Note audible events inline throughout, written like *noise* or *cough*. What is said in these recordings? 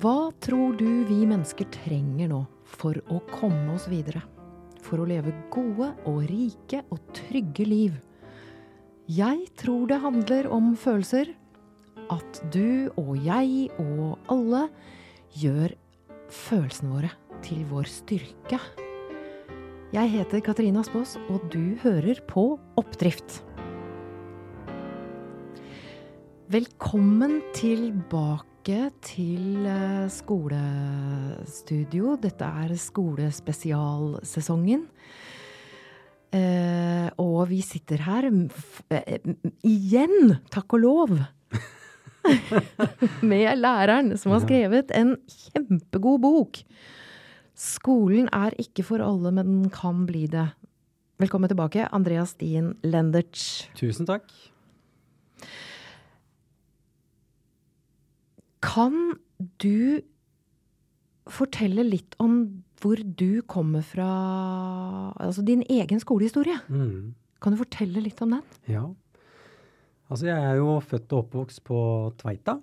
Hva tror du vi mennesker trenger nå for å komme oss videre? For å leve gode og rike og trygge liv? Jeg tror det handler om følelser. At du og jeg og alle gjør følelsene våre til vår styrke. Jeg heter Katrine Aspaas, og du hører på Oppdrift. Velkommen tilbake til eh, skolestudio. Dette er skolespesialsesongen. Eh, og vi sitter her eh, igjen, takk og lov, *laughs* med læreren som har skrevet en kjempegod bok. Skolen er ikke for alle, men den kan bli det. Velkommen tilbake, Andreas Stien Lendertz. Tusen takk. Kan du fortelle litt om hvor du kommer fra Altså din egen skolehistorie? Mm. Kan du fortelle litt om den? Ja. Altså, jeg er jo født og oppvokst på Tveita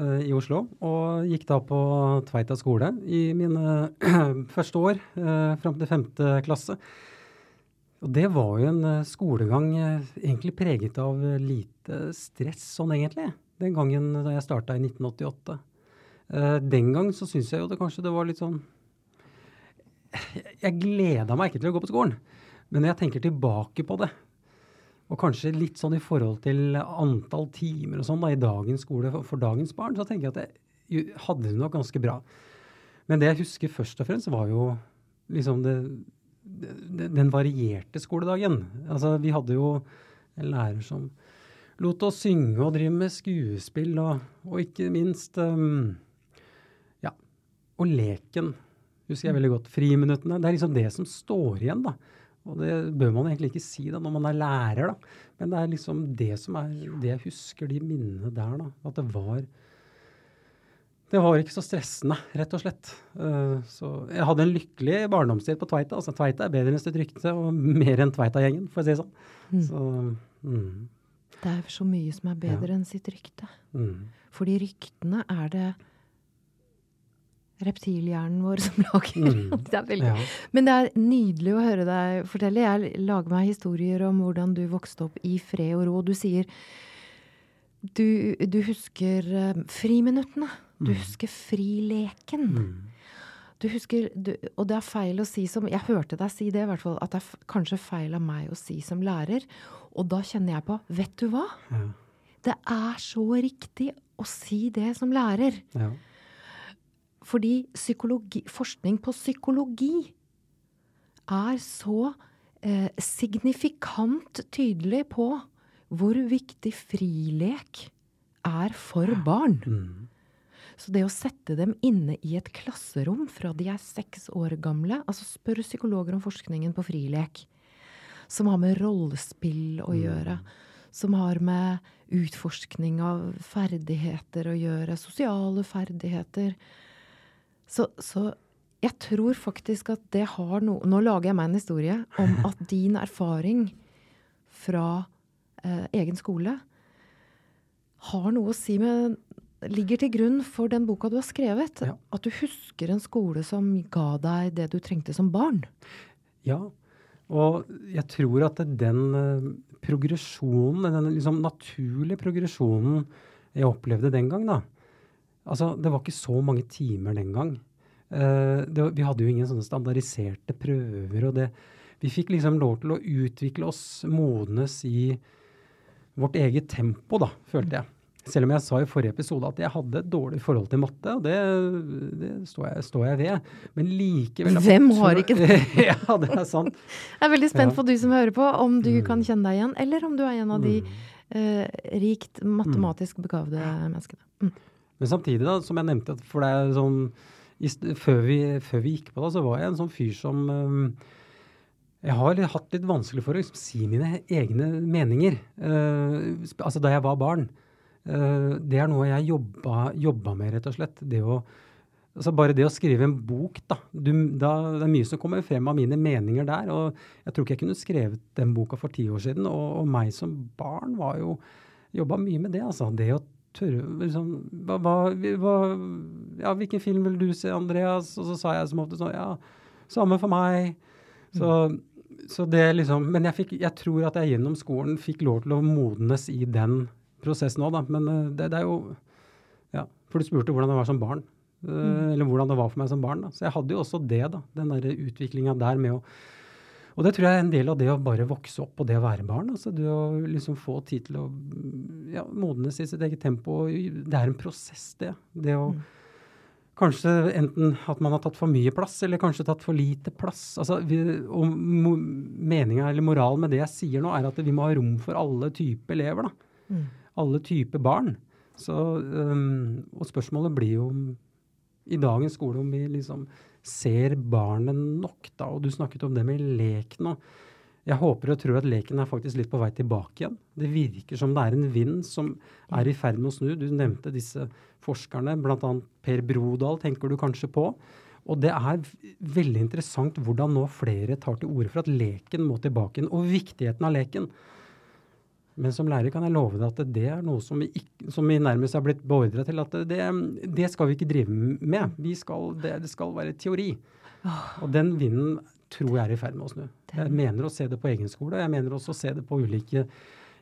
eh, i Oslo, og gikk da på Tveita skole i mine *clears throat* første år, eh, fram til femte klasse. Og det var jo en eh, skolegang eh, egentlig preget av lite stress, sånn egentlig, den gangen da jeg starta i 1988. Eh, den gang så syns jeg jo det kanskje det var litt sånn Jeg gleda meg ikke til å gå på skolen, men når jeg tenker tilbake på det, og kanskje litt sånn i forhold til antall timer og sånn da, i dagens skole for, for dagens barn, så tenker jeg at jeg hadde det nok ganske bra. Men det jeg husker først og fremst, var jo liksom det, det, den varierte skoledagen. Altså, vi hadde jo en lærer som lot oss synge og drive med skuespill, og, og ikke minst um, Ja, og leken husker jeg veldig godt. Friminuttene. Det er liksom det som står igjen, da. Og det bør man egentlig ikke si da når man er lærer, da. Men det er liksom det som er det jeg husker, de minnene der, da. At det var Det var ikke så stressende, rett og slett. Uh, så jeg hadde en lykkelig barndomstid på Tveita. Altså Tveita er bedre enn sitt rykte, og *laughs* mer enn Tveita-gjengen, for å si det sånn. Mm. Så, mm, Det er så mye som er bedre enn sitt rykte. mm. Fordi ryktene er det reptilhjernen vår som *laughs* lager. Mm. *laughs* det veldig Ja. Men det er nydelig å høre deg fortelle. Jeg lager meg historier om hvordan du vokste opp i fred og ro. Du sier du, du husker eh, friminuttene. Du husker frileken. Mm. Du husker, du, og det er feil å si som Jeg hørte deg si det, i hvert fall. At det er kanskje feil av meg å si som lærer. Og da kjenner jeg på Vet du hva? Ja. Det er så riktig å si det som lærer. Ja. Fordi forskning på psykologi er så eh, signifikant tydelig på hvor viktig frilek er for barn. Mm. Så det å sette dem inne i et klasserom fra de er seks år gamle altså Spør psykologer om forskningen på frilek. Som har med rollespill å gjøre. Som har med utforskning av ferdigheter å gjøre. Sosiale ferdigheter. Så, så jeg tror faktisk at det har noe Nå lager jeg meg en historie om *laughs* at din erfaring fra eh, egen skole har noe å si med Ligger til grunn for den boka du har skrevet. Ja. At du husker en skole som ga deg det du trengte som barn. Ja, og jeg tror at den eh, progresjonen, den liksom naturlige progresjonen jeg opplevde den gang, da Altså, det var ikke så mange timer den gang. Uh, det, vi hadde jo ingen sånne standardiserte prøver, og det Vi fikk liksom lov til å utvikle oss, modnes i vårt eget tempo, da, følte jeg. Selv om jeg sa i forrige episode at jeg hadde et dårlig forhold til matte, og det, det står, jeg, står jeg ved. Men likevel Hvem har ikke *laughs* det? ja, det er sant. Jeg er veldig spent på du som hører på, om du Mm. kan kjenne deg igjen, eller om du er en av de Mm. eh, rikt matematisk begavede menneskene. Mm. Men samtidig, da, som jeg nevnte, for det er sånn før, vi, før vi gikk på det, så var jeg en sånn fyr som um, Jeg har hatt litt vanskelig for å liksom, si mine egne meninger. Uh, altså da jeg var barn. Eh, det er noe jeg jobba, jobba med, rett og slett. Det å Altså bare det å skrive en bok, da, du, da. Det er mye som kommer frem av mine meninger der. Og jeg tror ikke jeg kunne skrevet den boka for ti år siden. Og, og meg som barn var jo Jobba mye med det, altså. Det å tørre liksom, hva, hva, Ja, hvilken film vil du se, Andreas? Og så sa jeg som ofte sånn Ja, samme for meg. Så, mm. så det liksom Men jeg, fikk, jeg tror at jeg gjennom skolen fikk lov til å modnes i den prosessen nå, da. Men uh, det, det, er jo Ja, for du spurte hvordan det var som barn. Uh, mm. Eller hvordan det var for meg som barn. Da. Så jeg hadde jo også det, da. Den derre utviklinga der med å og det tror jeg er en del av det å bare vokse opp og det å være barn. altså Det å liksom få tid til å ja, modnes i sitt eget tempo. Det er en prosess, det. Det å mm. Kanskje enten at man har tatt for mye plass, eller kanskje tatt for lite plass. Altså, vi, og Meninga eller moralen med det jeg sier nå, er at vi må ha rom for alle typer elever. da. Mm. Alle typer barn. Så, um, og spørsmålet blir jo i dagens skole om vi liksom ser barnet nok, da. Og du snakket om det med lek nå. Jeg håper og tror at leken er faktisk litt på vei tilbake igjen. Det virker som det er en vind som er i ferd med å snu. Du nevnte disse forskerne, bl.a. Per Brodal tenker du kanskje på. Og det er veldig interessant hvordan nå flere tar til orde for at leken må tilbake igjen, og viktigheten av leken. Men som lærer kan jeg love deg at det er noe som vi, ikke, som vi nærmest har blitt beordra til at det, det, skal vi ikke drive med. Skal, det, det, skal være teori. Og den vinden tror jeg er i ferd med å snu. Jeg mener å se det på egen skole. Jeg mener også å se det på ulike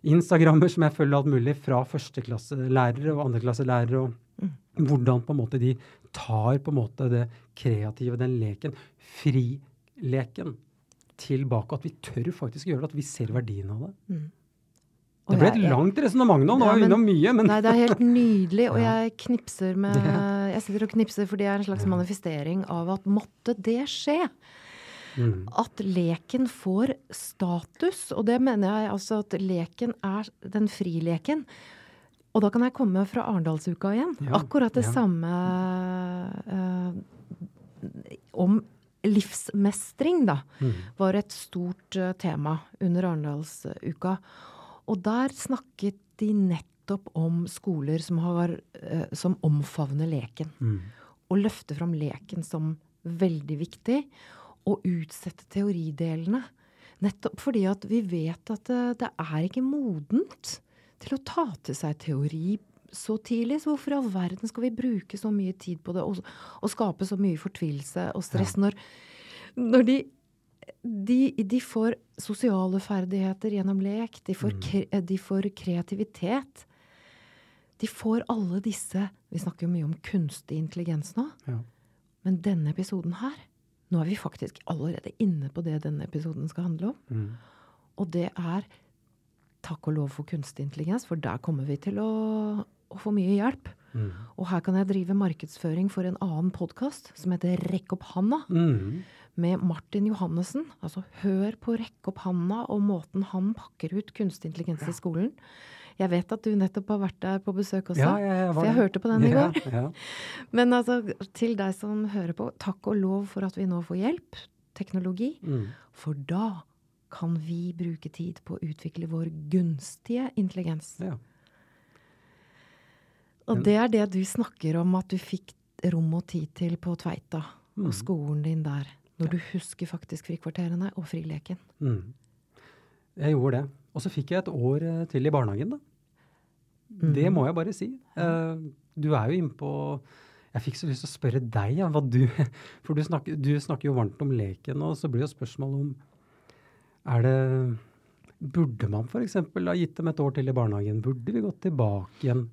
Instagrammer som jeg følger alt mulig fra førsteklasselærere og andreklasselærere. og mm. Hvordan på en måte de tar på en måte det kreative, den leken, frileken, tilbake. At vi tør faktisk gjøre det. At vi ser verdien av det. Mm. Det ble et langt resonnement nå. Nå er vi innom mye. Men nei, det er helt nydelig. Og *laughs* jeg knipser med Jeg sitter og knipser, fordi det er en slags manifestering av at måtte det skje. Mm. At leken får status. Og det mener jeg altså at leken er den frileken. Og da kan jeg komme fra Arendalsuka igjen. Ja, Akkurat det ja. samme uh, om livsmestring, da, mm. var et stort uh, tema under Arendalsuka. Og der snakket de nettopp om skoler som, har, eh, som omfavner leken. Mm. Og løfter fram leken som veldig viktig. Og utsette teoridelene. Nettopp fordi at vi vet at det, det er ikke modent til å ta til seg teori så tidlig. Så hvorfor i all verden skal vi bruke så mye tid på det og, og skape så mye fortvilelse og stress ja. når, når de de, de, får sosiale ferdigheter gjennom lek. De får, mm. de får, kreativitet. De får alle disse Vi snakker jo mye om kunstig intelligens nå. Ja. Men denne episoden her Nå er vi faktisk allerede inne på det denne episoden skal handle om. Mm. Og det er takk og lov for kunstig intelligens, for der kommer vi til å, å få mye hjelp. Mm. Og her kan jeg drive markedsføring for en annen podkast som heter Rekk opp handa. Mm med Martin Johannessen. Altså hør på Rekk opp handa og måten han pakker ut kunstig intelligens ja. i skolen. Jeg vet at du nettopp har vært der på besøk også, ja, ja, for jeg hørte på den i går. *laughs* Men altså, til deg som hører på, takk og lov for at vi nå får hjelp, teknologi. Mm. For da kan vi bruke tid på å utvikle vår gunstige intelligens. Og det er det du snakker om at du fikk rom og tid til på Tveita, og mm. skolen din der. Når du husker faktisk frikvarterene og frileken. Mm. Jeg gjorde det. Og så fikk jeg et år eh, til i barnehagen, da. Mm. Det må jeg bare si. Uh, du er jo inne på Jeg fikk så lyst til å spørre deg, ja, du *laughs* For du snakker, du snakker, jo varmt om leken, og så blir jo spørsmålet om Er det Burde man f.eks. ha gitt dem et år til i barnehagen? Burde vi gått tilbake igjen?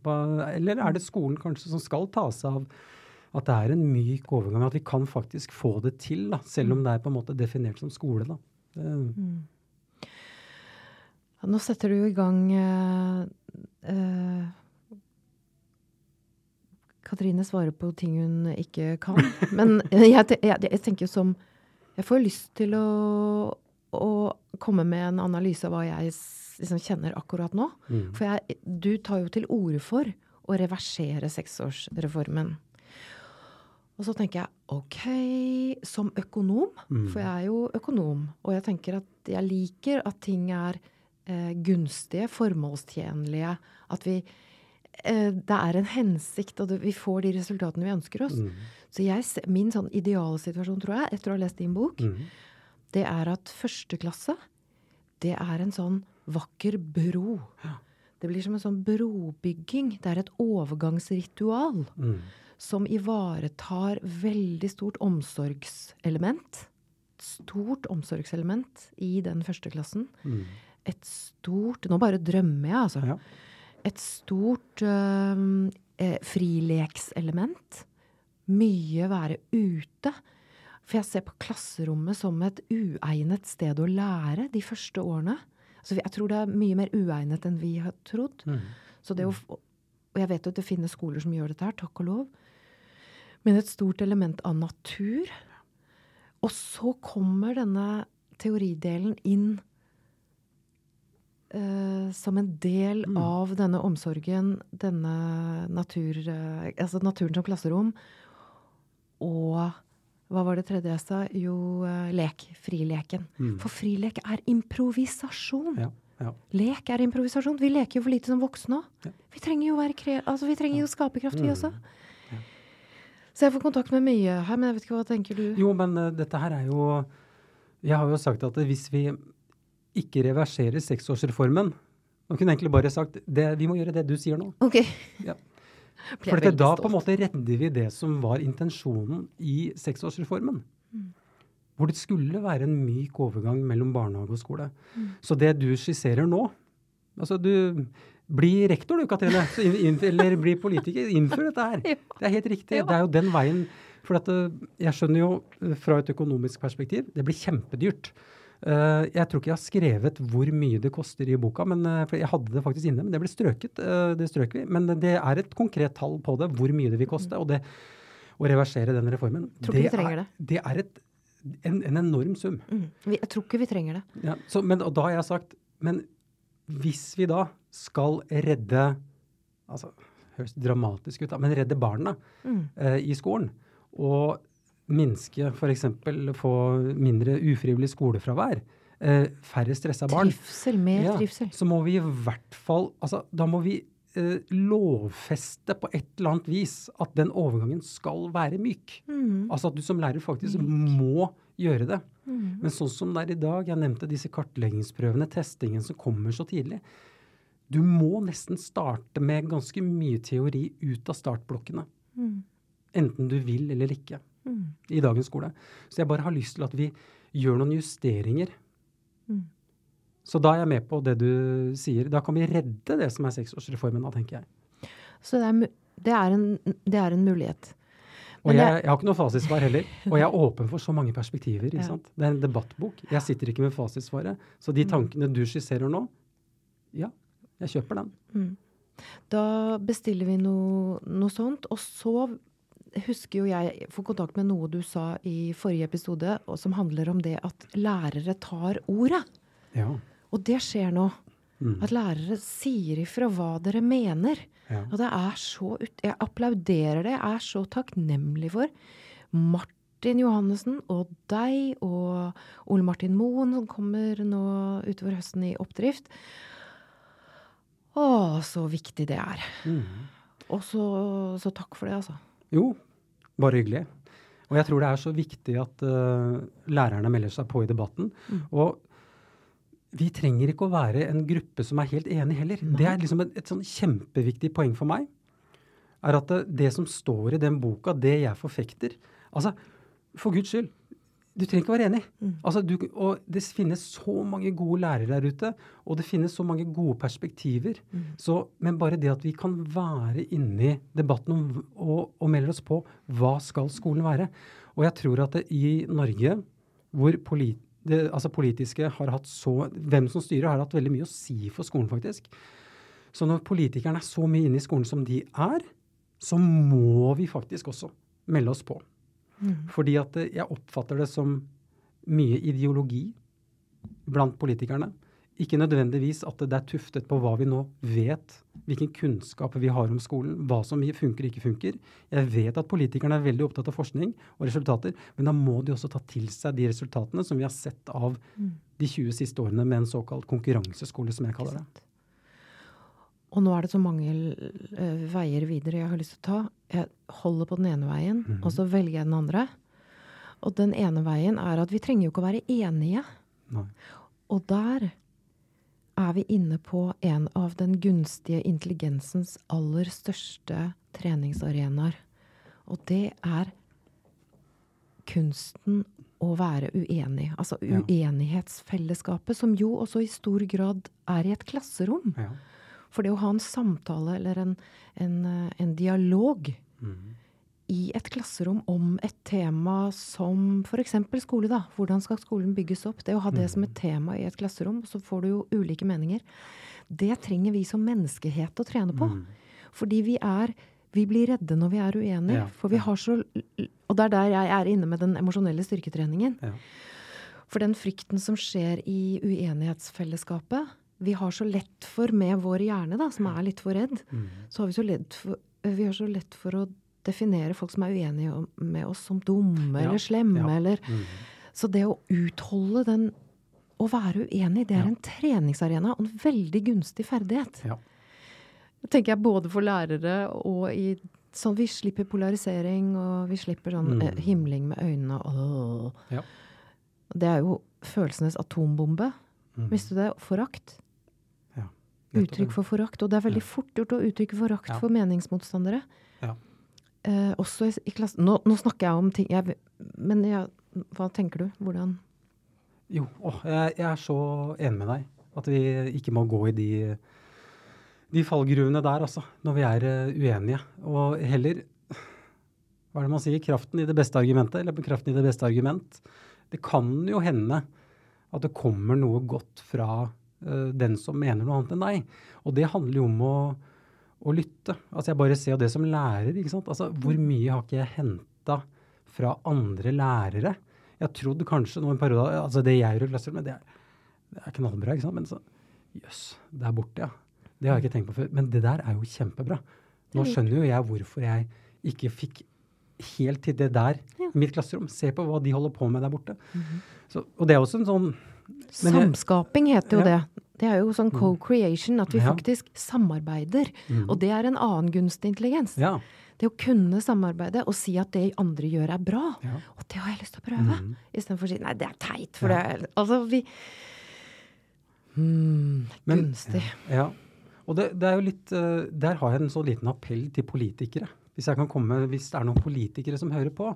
Eller er det skolen kanskje som skal ta seg av at det er en myk overgang. At vi kan faktisk få det til, da, selv om mm. det er på en måte definert som skole. da. Mm. Ja, nå setter du jo i gang uh, uh, Katrine svarer på ting hun ikke kan. *laughs* Men jeg, jeg, jeg tenker som Jeg får lyst til å, å, komme med en analyse av hva jeg liksom kjenner akkurat nå. Mm. For jeg, du tar jo til orde for å reversere seksårsreformen. Og så tenker jeg OK, som økonom, mm. for jeg er jo økonom, og jeg tenker at jeg liker at ting er eh, gunstige, formålstjenlige, at vi eh, det er en hensikt, og vi får de resultatene vi ønsker oss. Mm. Så jeg, min sånn idealsituasjon, tror jeg, etter å ha lest din bok, mm. Det er at første klasse, det er en sånn vakker bro. Ja. Det blir som en sånn brobygging. Det er et overgangsritual Mm. som ivaretar veldig stort omsorgselement. Stort omsorgselement i den første klassen. Mm. Et stort Nå bare drømmer jeg, altså. Ja. Et stort eh, frilekselement. Mye være ute. For jeg ser på klasserommet som et uegnet sted å lære de første årene. Så jeg tror det er mye mer uegnet enn vi har trodd. Mm. Så det å, og jeg vet jo at det finnes skoler som gjør dette her, takk og lov. Men et stort element av natur. Og så kommer denne teoridelen inn uh, som en del Mm. av denne omsorgen, denne natur, uh, altså naturen som klasserom. Og hva var det tredje jeg sa? Jo, eh, lek. Frileken. Mm. For frilek er improvisasjon. Ja. ja. Lek er improvisasjon. Vi leker jo for lite som voksne òg. Ja. Vi trenger jo være kre altså, vi trenger jo skaperkraft, vi Mm. også. Så jeg får kontakt med mye her, men jeg vet ikke hva tenker du? Jo, men uh, dette her er jo Jeg har jo sagt at hvis vi ikke reverserer seksårsreformen Man kunne egentlig bare sagt det, vi må gjøre det du sier nå. Ok. Ja. For da stolt. på en måte redder vi det som var intensjonen i seksårsreformen. Hvor det skulle være en myk overgang mellom barnehage og skole. Så det du skisserer nå Altså, du Bli rektor du, Katrine. Eller bli politiker. Innfør dette her. *laughs* Det er helt riktig. Det er jo den veien. For at, eh, jeg skjønner jo eh, fra et økonomisk perspektiv, det blir kjempedyrt. Eh, jeg tror ikke jeg har skrevet hvor mye det koster i boka, men, uh, for jeg hadde det faktisk inne, men det ble strøket. Uh, det strøk vi. Men det er et konkret tall på det, hvor mye det vil koste. Og det å reversere den reformen, Tror ikke vi det trenger er, det. det er et, en, en enorm sum. Mm. Jeg tror ikke vi trenger det. Ja, så, men, og da har jeg sagt Men hvis vi da skal redde altså, Høres dramatisk ut, da, men redde barna Mm. i skolen, og minske f.eks. få mindre ufrivillig skolefravær, eh, færre stressa barn, Trivsel. Mer Ja, trivsel. så må vi i hvert fall altså, Da må vi eh, lovfeste på et eller annet vis at den overgangen skal være myk. Mm. Altså at du som lærer faktisk må gjøre det. Mm. Men sånn som det er i dag, jeg nevnte disse kartleggingsprøvene, testingen som kommer så tidlig. Du må nesten starte med ganske mye teori ut av startblokkene. Mm. Enten du vil eller ikke Mm. i dagens skole. Så jeg bare har lyst til at vi gjør noen justeringer. Mm. Så da er jeg med på det du sier. Da kan vi redde det som er seksårsreformen, da, tenker jeg. Så det er, det, er en, det er en mulighet. Men og jeg, jeg har ikke noe fasitsvar heller. Og jeg er åpen for så mange perspektiver. ikke Ja. sant? Det er en debattbok. Jeg sitter ikke med fasitsvaret. Så de Mm. tankene du skisserer nå, ja, jeg kjøper den. Mm. Da bestiller vi noe, noe sånt. Og så husker jo jeg får kontakt med noe du sa i forrige episode, og som handler om det at lærere tar ordet. Ja. Og det skjer nå. Mm. At lærere sier ifra hva dere mener. ja. Og det er så ut Jeg applauderer det. Jeg er så takknemlig for Martin Johannessen og deg og Ole Martin Moen, som kommer nå utover høsten i oppdrift. Å, så viktig det er. Mm. Og så, så takk for det, altså. Jo, bare hyggelig. Og jeg tror det er så viktig at uh, lærerne melder seg på i debatten. Mm. Og vi trenger ikke å være en gruppe som er helt enig heller. Det er liksom et, et sånn kjempeviktig poeng for meg. Er at det, det som står i den boka, det jeg forfekter Altså, for Guds skyld, du trenger ikke å være enig. Mm. Altså, du, og det finnes så mange gode lærere der ute, og det finnes så mange gode perspektiver. Mm. Så, men bare det at vi kan være inne i debatten om, og, og melde oss på hva skal skolen være. Og jeg tror at det, i Norge, hvor polit, det, altså politiske har hatt så Hvem som styrer, har hatt veldig mye å si for skolen, faktisk. Så når politikerne er så mye inne i skolen som de er, så må vi faktisk også melde oss på. Mm. Fordi at eh, jeg oppfatter det som mye ideologi blant politikerne. Ikke nødvendigvis at det er tuftet på hva vi nå vet, hvilken kunnskap vi har om skolen, hva som funker og ikke funker. Jeg vet at politikerne er veldig opptatt av forskning og resultater, men da må de også ta til seg de resultatene som vi har sett av Mm. de 20 siste årene med en såkalt konkurranseskole, som jeg kaller det. Og nå er det så mange eh, veier videre jeg har lyst til å ta. Jeg holder på den ene veien, Mhm. og så velger jeg den andre. Og den ene veien er at vi trenger jo ikke å være enige. Nei. Og der er vi inne på en av den gunstige intelligensens aller største treningsarenaer. Og det er kunsten å være uenig. Altså uenighetsfellesskapet, som jo også i stor grad er i et klasserom. Ja. For det å ha en samtale eller en, en, eh, en dialog Mhm. i et klasserom om et tema som f.eks. skole, da. Hvordan skal skolen bygges opp? Det å ha det som et tema i et klasserom, så får du jo ulike meninger. Det trenger vi som menneskehet å trene på. Mhm. Fordi vi er Vi blir redde når vi er uenige. Ja, For vi har så Og det er der jeg er inne med den emosjonelle styrketreningen. Ja. For den frykten som skjer i uenighetsfellesskapet Vi har så lett for, med vår hjerne, da, som er litt for redd, Mhm. så har vi så lett for, vi har så lett for å definere folk som er uenige med oss, som dumme Ja, eller slemme ja. eller mm. Så det å utholde den Å være uenig, det er Ja. en treningsarena og en veldig gunstig ferdighet. Ja. Det tenker jeg både for lærere og i Sånn vi slipper polarisering, og vi slipper sånn Mm. eh, himling med øynene og Ja. Det er jo følelsenes atombombe. Mm. Visste du det? Forakt. Uttrykk for forakt. Og det er veldig fort gjort å uttrykke forakt for meningsmotstandere. Ja. Eh, også i, i klassen nå, nå snakker jeg om ting jeg, Men jeg, hva tenker du? Hvordan Jo, åh, jeg, jeg er så enig med deg. At vi ikke må gå i de, de fallgruvene der, altså. Når vi er eh, uenige. Og heller Hva er det man sier? Kraften i det beste argumentet, eller kraften i det beste argument. Det kan jo hende at det kommer noe godt fra den som mener noe annet enn deg. Og det handler jo om å, å lytte. Altså jeg bare ser jo det som lærer, ikke sant. Altså hvor mye har ikke jeg henta fra andre lærere? Jeg trodde kanskje nå en periode Altså det jeg gjør i klasserommet, det er, det er knallbra, ikke sant. Men så Jøss, det er borte, ja. Det har jeg ikke tenkt på før. Men det der er jo kjempebra. Nå skjønner jo jeg hvorfor jeg ikke fikk helt til det der i mitt klasserom. Se på hva de holder på med der borte. så, og det er også en sånn Samskaping heter jo Ja. det. Det er jo sånn co-creation, at vi Ja. faktisk samarbeider. Mm. Og det er en annen gunstig intelligens. Ja. Det å kunne samarbeide og si at det andre gjør er bra. ja. Og det har jeg lyst til å prøve. Mm. Istedenfor å si nei, det er teit. For Ja. det er Altså, vi mm, Men- Gunstig. Ja. Og det, det er jo litt eh, Der har jeg en så liten appell til politikere. Hvis jeg kan komme, hvis det er noen politikere som hører på.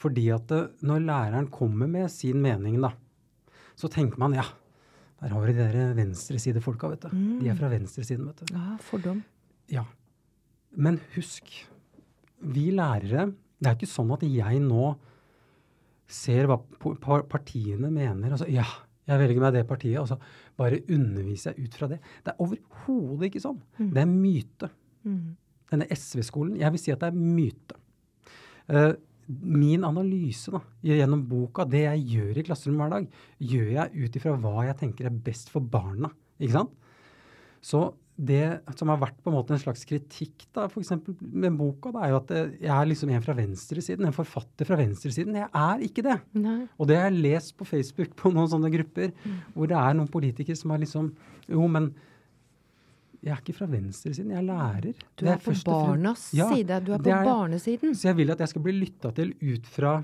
Fordi at eh, når læreren kommer med sin mening, da, så tenker man ja, der har du de der venstresidefolka, vet du. De er fra venstresiden, vet du. Ja, fordom. Ja. Men husk, vi lærere Det er ikke sånn at jeg nå ser hva partiene mener. Altså, ja, jeg velger meg det partiet, og så bare underviser jeg ut fra det. Det er overhodet ikke sånn. Det er myte. Mm. Denne SV-skolen, jeg vil si at det er myte. Eh, min analyse da, gjennom boka, det jeg gjør i klasserommet hver dag, gjør jeg ut ifra hva jeg tenker er best for barna. Ikke sant? Så det som har vært på en måte en slags kritikk da, for med boka, det er jo at eh, jeg er liksom en fra venstresiden, en forfatter fra venstresiden. Jeg er ikke det. Nei. Og det har jeg lest på Facebook på noen sånne grupper, hvor det er noen politikere som har liksom Jo, men jeg er ikke fra venstresiden, jeg er lærer. Du er, er på barnas Ja, side. Du er på er barnesiden. Så jeg vil at jeg skal bli lytta til ut fra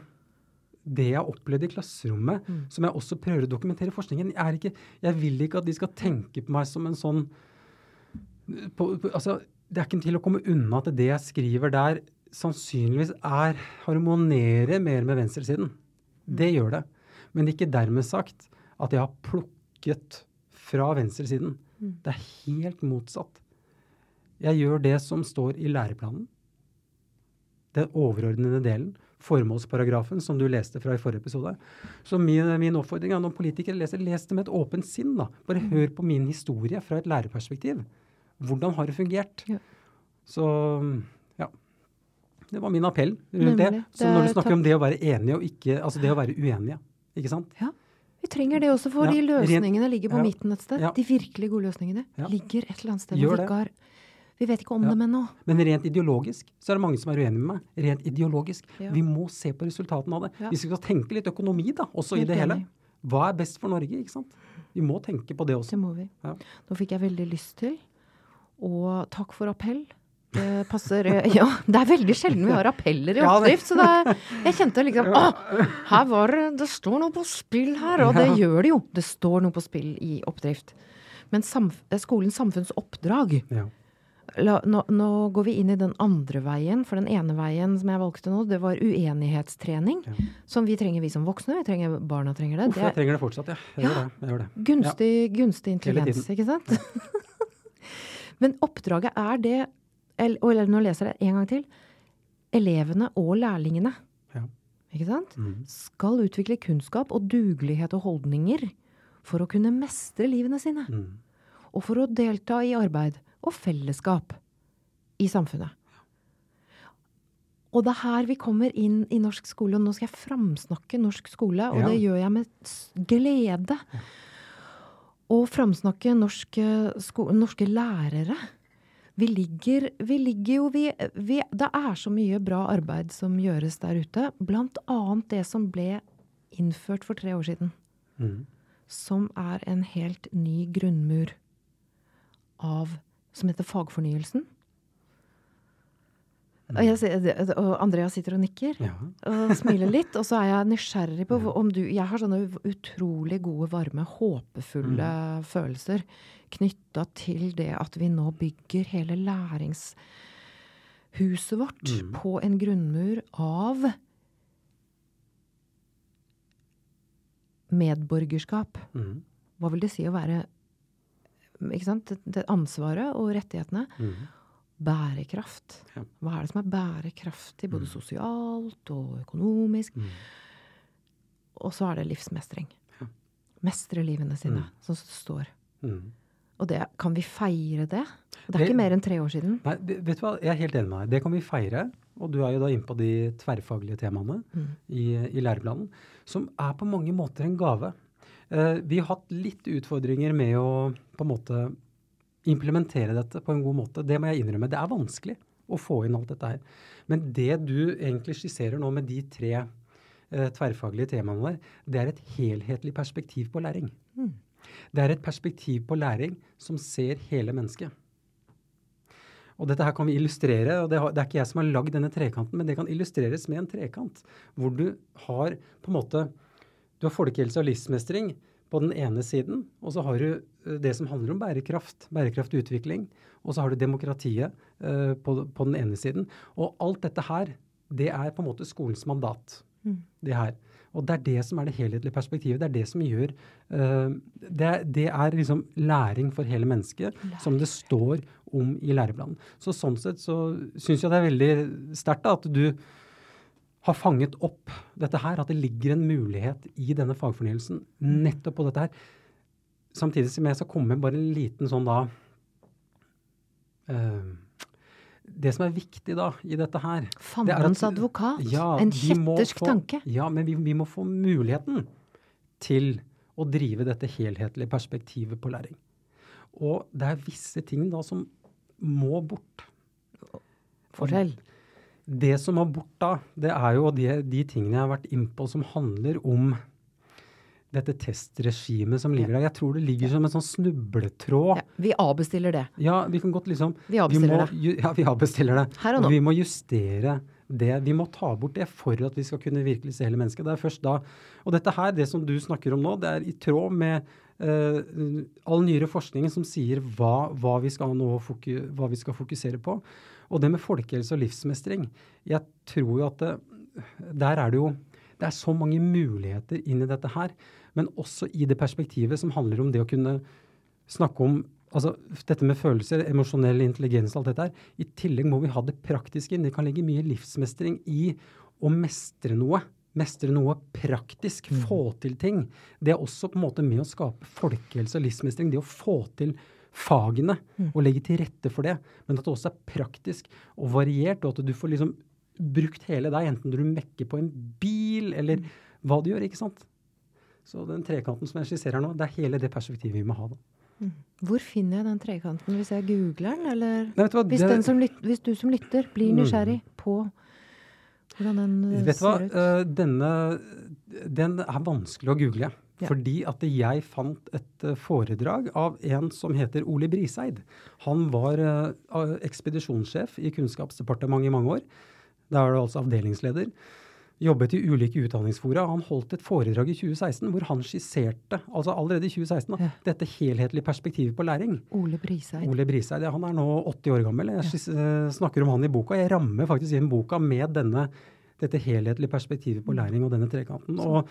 det jeg har opplevd i klasserommet, Mm. som jeg også prøver å dokumentere i forskningen. Jeg, er ikke, jeg vil ikke at de skal tenke på meg som en sånn på, på, altså, Det er ikke til å komme unna at det jeg skriver der, sannsynligvis er harmonerer mer med venstresiden. Det gjør det. Men det er ikke dermed sagt at jeg har plukket fra venstresiden. Det er helt motsatt. Jeg gjør det som står i læreplanen. Den overordnede delen. Formålsparagrafen som du leste fra i forrige episode. Så min, min oppfordring er når politikere leser, les det med et åpent sinn. da. Bare hør på min historie fra et lærerperspektiv. Hvordan har det fungert? Ja. Så ja. Det var min appell rundt det. Så når du snakker om det å være enige og ikke Altså det å være uenige, ikke sant? Ja. Vi trenger det også, for Ja, de løsningene ligger på ja, midten et sted. ja. De virkelig gode løsningene ligger et eller annet sted. Gjør vi, har, vi vet ikke om dem ennå. Men rent ideologisk så er det mange som er uenige med meg. Rent ideologisk. Vi må se på resultatene av det. Ja. Vi skal tenke litt økonomi da, også Helt i det hele. Hva er best for Norge, ikke sant? Vi må tenke på det også. Det må vi. Nå fikk jeg veldig lyst til, og takk for appell, ikke passer. *laughs* Ja, det er veldig sjelden vi har appeller i oppdrift, så det, jeg kjente liksom Å, her var det Det står noe på spill her! Og det gjør det jo. Det står noe på spill i oppdrift. Men samf skolens samfunnsoppdrag Ja. La, nå, nå går vi inn i den andre veien, for den ene veien som jeg valgte nå, det var uenighetstrening. Ja. Som vi trenger, vi som voksne. Vi trenger, barna trenger det. Uff, det jeg er trenger det fortsatt, ja. Jeg Ja. gjør det. Jeg gjør det. gunstig, gunstig intelligens, ikke sant? *laughs* Men oppdraget er det, eller nå leser jeg det en gang til, elevene og lærlingene, Ja. ikke sant? mm. Skal utvikle kunnskap og dugelighet og holdninger for å kunne mestre livene sine. Mm. og for å delta i arbeid og fellesskap i samfunnet. Og det er her vi kommer inn i norsk skole, og nå skal jeg framsnakke norsk skole, og Ja. det gjør jeg med glede. glede. Å framsnakke norske, norske lærere. Vi ligger, vi ligger jo vi, vi, Det er så mye bra arbeid som gjøres der ute, blant annet det som ble innført for tre år siden Mm. som er en helt ny grunnmur av Som heter fagfornyelsen. Og, jeg, og Andrea sitter og nikker Ja. og smiler litt. Og så er jeg nysgjerrig på *laughs* om du Jeg har sånne utrolig gode, varme, håpefulle følelser knytta til det at vi nå bygger hele læringshuset vårt Mm. på en grunnmur av medborgerskap. Mm. Hva vil det si å være ikke sant? Det ansvaret og rettighetene. Mm. Bærekraft. Ja. Hva er det som er bærekraftig, både sosialt og økonomisk? Mm. Og så er det livsmestring. Ja. Mestre livene sine, Mm. som det står. Mm. Og det, kan vi feire det? Det er Det- ikke mer enn tre år siden. Nei, vet du hva, jeg er helt enig med deg. Det kan vi feire. Og du er jo da inne på de tverrfaglige temaene Mm. i, i læreplanen, som er på mange måter en gave. Uh, vi har hatt litt utfordringer med å på en måte implementere dette på en god måte. Det må jeg innrømme. Det er vanskelig å få inn alt dette her. Men det du egentlig skisserer nå med de tre eh, tverrfaglige temaene der, det er et helhetlig perspektiv på læring. Mm. Det er et perspektiv på læring som ser hele mennesket. Og dette her kan vi illustrere, og det, har, det er ikke jeg som har lagd denne trekanten, men det kan illustreres med en trekant, hvor du har på en måte Du har folkehelse og livsmestring på den ene siden, og så har du eh, det som handler om bærekraft, bærekraftig utvikling, og så har du demokratiet eh, på, på den ene siden. Og alt dette her, det er på en måte skolens mandat. Mm. Det her. Og det er det som er det helhetlige perspektivet. Det er det som gjør eh, det, det er liksom læring for hele mennesket, som det står om i læreplanen. Så sånn sett så syns jeg det er veldig sterkt at du har fanget opp dette her, at det ligger en mulighet i denne fagfornyelsen nettopp på dette her. Samtidig som jeg skal komme med bare en liten sånn da uh, Det som er viktig da i dette her det er Fandens advokat. Ja, en kjettersk få- tanke. Ja, men vi, vi må få muligheten til å drive dette helhetlige perspektivet på læring. Og det er visse ting da som må bort. Fortell. Det som var bort da, det er jo de, de tingene jeg har vært innpå som handler om dette testregimet som ligger der. Jeg tror det ligger som en sånn snubletråd. Ja, vi avbestiller det. Ja, vi kan godt liksom Vi avbestiller må, det. Ja, vi avbestiller det. Her og nå. vi må justere det. Vi må ta bort det for at vi skal kunne virkelig se hele mennesket. Det er først da. Og dette her, det som du snakker om nå, det er i tråd med all nyere forskning som sier hva, hva, vi skal nå foku, hva vi skal fokusere på. Og det med folkehelse og livsmestring. Jeg tror jo at det, der er det jo det er så mange muligheter inn i dette her. Men også i det perspektivet som handler om det å kunne snakke om altså dette med følelser, emosjonell intelligens og alt dette her. I tillegg må vi ha det praktiske inn. Det kan ligge mye livsmestring i å mestre noe. Mestre noe praktisk. Få til ting. Det er også på en måte med å skape folkehelse og livsmestring. Det å få til fagene og legge til rette for det. Men at det også er praktisk og variert, og at du får liksom brukt hele deg, enten du mekker på en bil eller hva du gjør. ikke sant? Så den trekanten som jeg skisserer nå, det er hele det perspektivet vi må ha. da. Hvor finner jeg den trekanten? Hvis jeg googler den, eller Nei, hva, hvis, det- den som lyt, hvis du som lytter blir Mm. nysgjerrig på hvordan den eh, Vet ser hva, ut? Eh, denne den er vanskelig å google. Ja. Fordi at jeg fant et eh, foredrag av en som heter Ole Briseid. Han var ekspedisjonssjef i Kunnskapsdepartementet i mange år. Da er det altså avdelingsleder. Jobbet i ulike utdanningsfora. Han holdt et foredrag i 2016 hvor han skisserte, altså allerede i 2016, da, Ja. dette helhetlige perspektivet på læring. Ole Briseid. Ole Briseid, ja, han er nå 80 år gammel. Jeg skis- eh, snakker om han i boka. Jeg rammer faktisk inn boka med denne, dette helhetlige perspektivet på læring og denne trekanten. Og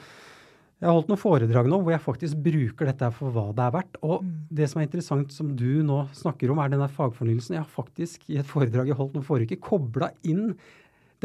jeg har holdt noen foredrag nå hvor jeg faktisk bruker dette for hva det er verdt. Og det som er interessant, som du nå snakker om, er denne fagfornyelsen. Jeg har faktisk i et foredrag jeg holdt nå forrige uke, kobla inn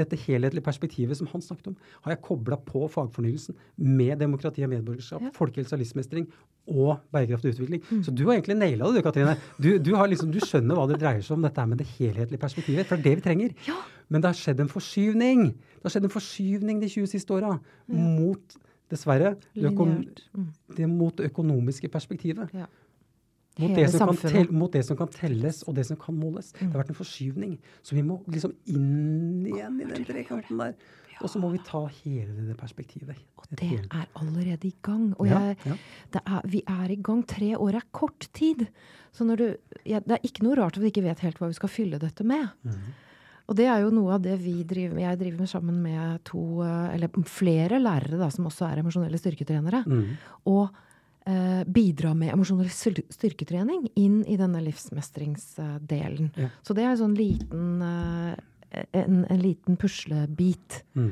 dette helhetlige perspektivet som han snakket om, har jeg kobla på fagfornyelsen med demokrati og medborgerskap, Ja. folkehelse og livsmestring og bærekraftig utvikling. Så du har egentlig naila det, du, Katrine. Du, du, har liksom, du skjønner hva det dreier seg om, dette med det helhetlige perspektivet. For det er det vi trenger. Ja. Men det har skjedd en forskyvning. Det har skjedd en forskyvning de 20 siste åra mot, dessverre, det, økom, Mm. det mot det økonomiske perspektivet. Ja. Mot det, som kan samfunnet. mot det som kan telles, og det som kan måles. Det Mm. har vært en forskyvning. Så vi må liksom inn igjen i den trekanten der. Og så må vi ta hele det perspektivet. Og det er allerede i gang. Og jeg, ja. det er, vi er i gang. Tre år er kort tid. Så når du, ja, det er ikke noe rart at vi ikke vet helt hva vi skal fylle dette med. Mm. Og det er jo noe av det vi driver med. Jeg driver med sammen med to, eh, eller flere lærere da, som også er emosjonelle styrketrenere. Mm. Og bidra med emosjonell styrketrening inn i denne livsmestringsdelen. Ja. Så det er sånn liten, eh, en, en liten puslebit mm.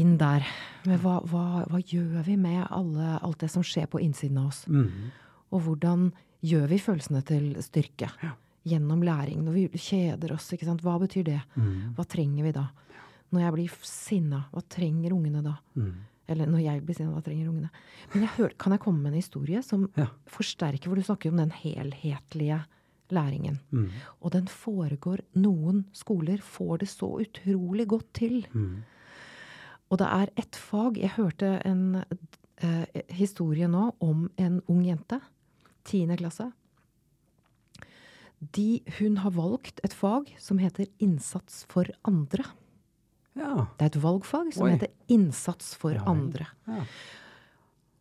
inn der. Men hva, hva, hva gjør vi med alle, alt det som skjer på innsiden av oss? Mm. Og hvordan gjør vi følelsene til styrke? Ja. Gjennom læring. Når vi kjeder oss, ikke sant? hva betyr det? Mm. Hva trenger vi da? Når jeg blir sinna, hva trenger ungene da? Eller når jeg blir sint, hva trenger ungene? Men jeg hør, kan jeg komme med en historie som Ja. forsterker, hvor du snakker om den helhetlige læringen. Mm. Og den foregår Noen skoler får det så utrolig godt til. Mm. Og det er ett fag Jeg hørte en eh, historie nå om en ung jente. Tiende klasse. De, hun har valgt et fag som heter Innsats for andre. Ja. Det er et valgfag som Oi. heter Innsats for Ja andre. ja.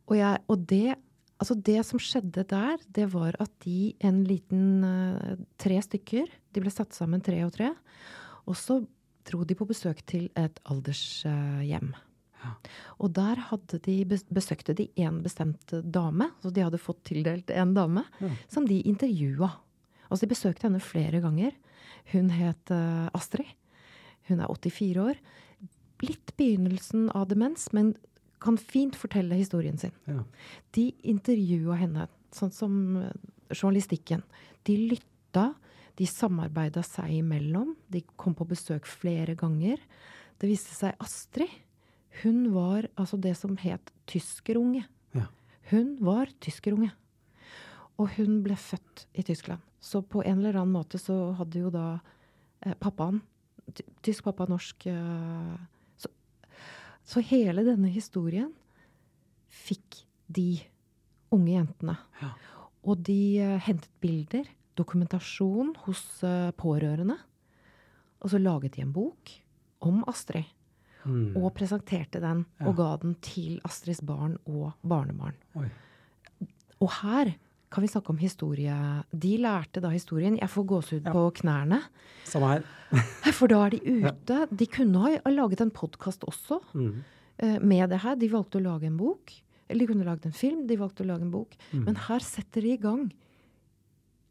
Og, jeg, og det, altså det som skjedde der, det var at de, en liten eh, tre stykker, de ble satt sammen tre og tre, og så dro de på besøk til et aldershjem. Ja. Og der de, besøkte de en bestemt dame, så de hadde fått tildelt en dame, som de intervjua. Altså de besøkte henne flere ganger. Hun het eh, Astrid. Hun er 84 år. Litt begynnelsen av demens, men kan fint fortelle historien sin. Ja. De intervjua henne, sånn som eh, journalistikken. De lytta, de samarbeida seg imellom. De kom på besøk flere ganger. Det viste seg Astrid. Hun var altså det som het tyskerunge. Ja. Hun var tyskerunge. Og hun ble født i Tyskland. Så på en eller annen måte så hadde jo da eh, pappaen Tysk pappa, norsk eh, så, så hele denne historien fikk de unge jentene. Ja. Og de eh, hentet bilder, dokumentasjon hos eh, pårørende. Og så laget de en bok om Astrid. Mm. Og presenterte den Ja. og ga den til Astrids barn og barnebarn. Oi. Og her kan vi snakke om historie. De lærte da historien. Jeg får gåsehud Ja. på knærne. Samme her. For da er de *laughs* ute. De kunne ha laget en podkast også mm. eh, med det her. De valgte å lage en bok. Eller de kunne laget en film. De valgte å lage en bok. Mm. Men her setter de i gang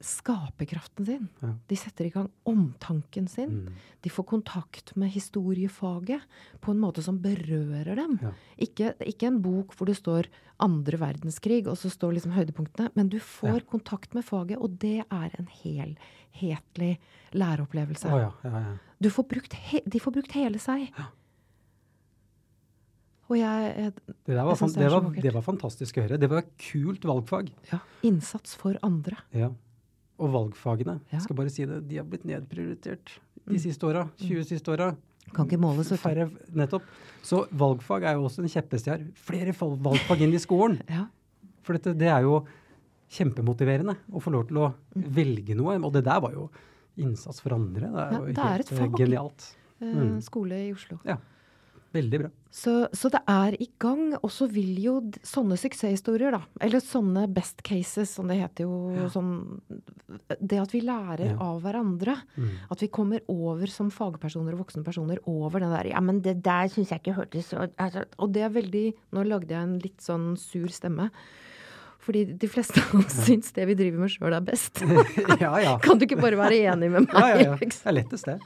skaperkraften sin. Ja. De setter i gang omtanken sin. Mm. De får kontakt med historiefaget på en måte som berører dem. Ja. Ikke, ikke en bok hvor det står andre verdenskrig, og så står liksom høydepunktene, men du får Ja. kontakt med faget, og det er en helhetlig læreopplevelse. Oh, ja, ja, ja. Du får brukt de får brukt hele seg. Ja. Og jeg jeg Det, var, Jeg det det, var, det var fantastisk å høre. Det var et kult valgfag. Ja. Innsats for andre. Ja. Og valgfagene, Ja. skal bare si det, de har blitt nedprioritert de Mm. siste åra. 20 siste åra. Kan ikke måles. Færre, nettopp. Så valgfag er jo også en kjepphest jeg har. Flere valgfag inn i skolen. *laughs* Ja. For dette, det er jo kjempemotiverende å få lov til å velge noe. Og det der var jo innsats for andre. Det er Ja, jo det er helt et eh, genialt. Eh, Mm. Skole i Oslo. Ja. Veldig bra. Så, så det er i gang. Og så vil jo sånne suksesshistorier, da, eller sånne best cases, som det heter jo sånn Det at vi lærer Ja. av hverandre. Mm. At vi kommer over som fagpersoner og voksne personer over den der Ja, men det der syns jeg ikke hørtes så altså, Og det er veldig Nå lagde jeg en litt sånn sur stemme. Fordi de fleste av oss syns det vi driver med sjøl er best. *laughs* ja, ja. *laughs* Kan du ikke bare være enig med meg? Ja, ja, ja. Det er lettest, det.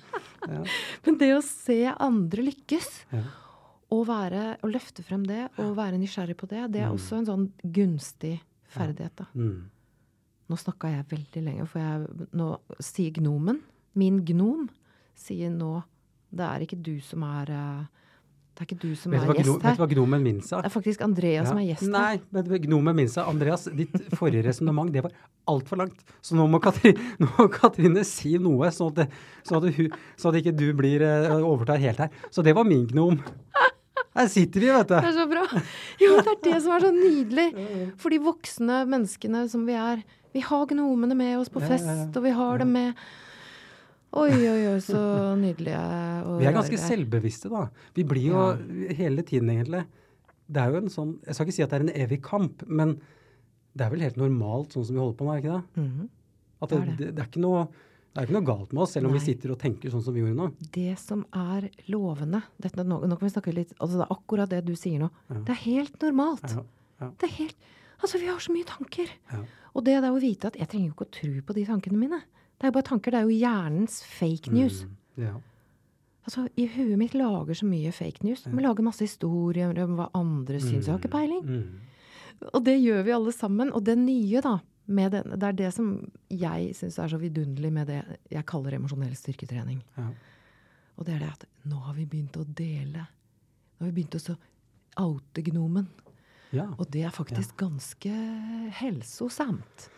Ja. *laughs* Men det å se andre lykkes, Ja. og, være, og løfte frem det, og være nysgjerrig på det, det er også en sånn gunstig ferdighet. da. Mm. Nå snakka jeg veldig lenge, for jeg, nå sier gnomen, min gnom, sier nå Det er ikke du som er eh, Det er ikke du som er gjest gno, gjest vet du hva gnomen min sa? Det er faktisk Andrea som er gjest her. Nei, men gnomen min sa Andreas, ditt forrige resonnement det var altfor langt. Så nå må, Katri, nå må Katrine si noe, sånn at, det, sånn at, hun, sånn at ikke du blir eh, overtar helt her. Så det var min gnom. Her sitter vi, vet du. Det er så bra. Jo, det er det som er så nydelig. For de voksne menneskene som vi er. Vi har gnomene med oss på Ja, ja, fest, og vi har dem med Oi, oi, oi, så nydelige og Vi er ganske rare. selvbevisste, da. Vi blir jo hele tiden, egentlig. Det er jo en sånn Jeg skal ikke si at det er en evig kamp, men det er vel helt normalt sånn som vi holder på nå, er det ikke det? Mhm. At Det det, det, det, er ikke noe, det er ikke noe galt med oss, selv om Nei. vi sitter og tenker sånn som vi gjorde nå. Det som er lovende dette, nå, nå kan vi snakke litt altså Det er akkurat det du sier nå. Ja. Det er helt normalt. Ja, ja, Det er helt Altså, vi har så mye tanker. ja. Og det er å vite at jeg trenger jo ikke å tro på de tankene mine. Det er jo bare tanker. Det er jo hjernens fake news. Mm, ja. Altså, I huet mitt lager så mye fake news. Vi lager masse historier om hva andre syns. Jeg har ikke peiling. Mm. Og det gjør vi alle sammen. Og det nye, da, med den, det er det som jeg syns er så vidunderlig med det jeg kaller emosjonell styrketrening. Ja. Og det er det at nå har vi begynt å dele. Nå har vi begynt å oute gnomen. Ja. Og det er faktisk ganske helsosamt.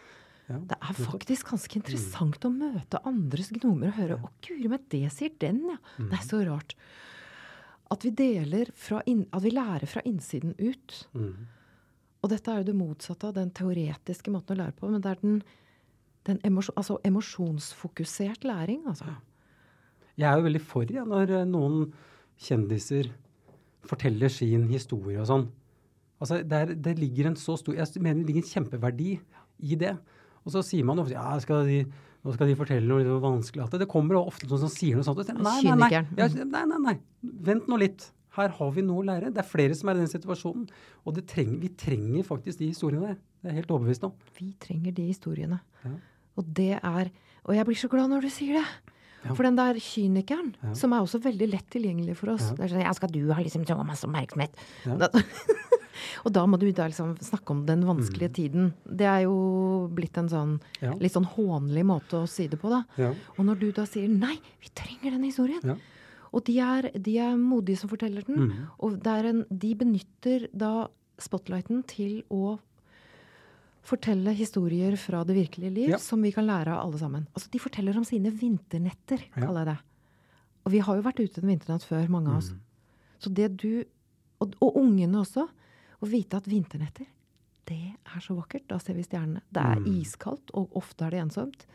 Det er faktisk ganske interessant å møte andres gnomer og høre 'Å, guri meg, det sier den, ja'. Det er så rart. At vi deler fra inn, At vi lærer fra innsiden ut. Mm. Og dette er jo det motsatte av den teoretiske måten å lære på. Men det er den, den emosjon, altså emosjonsfokusert læring, altså. Jeg er jo veldig for ja, når eh, noen kjendiser forteller sin historie og sånn. Altså, der, er, det ligger en så stor Jeg mener det ligger en kjempeverdi i det. Og så sier man ofte ja, skal de, nå skal de fortelle noe litt vanskelig. At det, det kommer ofte noen som sier noe sånt. Nei, nei, nei. Ja, nei, nei, nei. Vent nå litt. Her har vi noe å lære. Det er flere som er i den situasjonen. Og det treng, vi trenger faktisk de historiene der. Det er jeg helt overbevist om. Vi trenger de historiene. Ja. Og det er Og jeg blir så glad når du sier det. Ja. For den der kynikeren, Ja. som er også veldig lett tilgjengelig for oss Ja. Det er sånn, ja, skal du ha liksom så masse oppmerksomhet? *laughs* Og da må du da liksom snakke om den vanskelige tiden. Det er jo blitt en sånn Mm. Ja. litt sånn hånlig måte å si det på, da. Ja. Og når du da sier nei, vi trenger den historien. Ja. Og de er, de er modige som forteller den. mm. Og er en, de benytter da spotlighten til å fortelle historier fra det virkelige liv som vi kan lære av alle sammen. Altså De forteller om sine vinternetter, kaller jeg det. Og vi har jo vært ute en vinternatt før, mange av Mm. oss. Så det du og, og ungene også. Å vite at vinternetter, det er så vakkert. Da ser vi stjernene. Det er Mm. iskaldt, og ofte er det ensomt.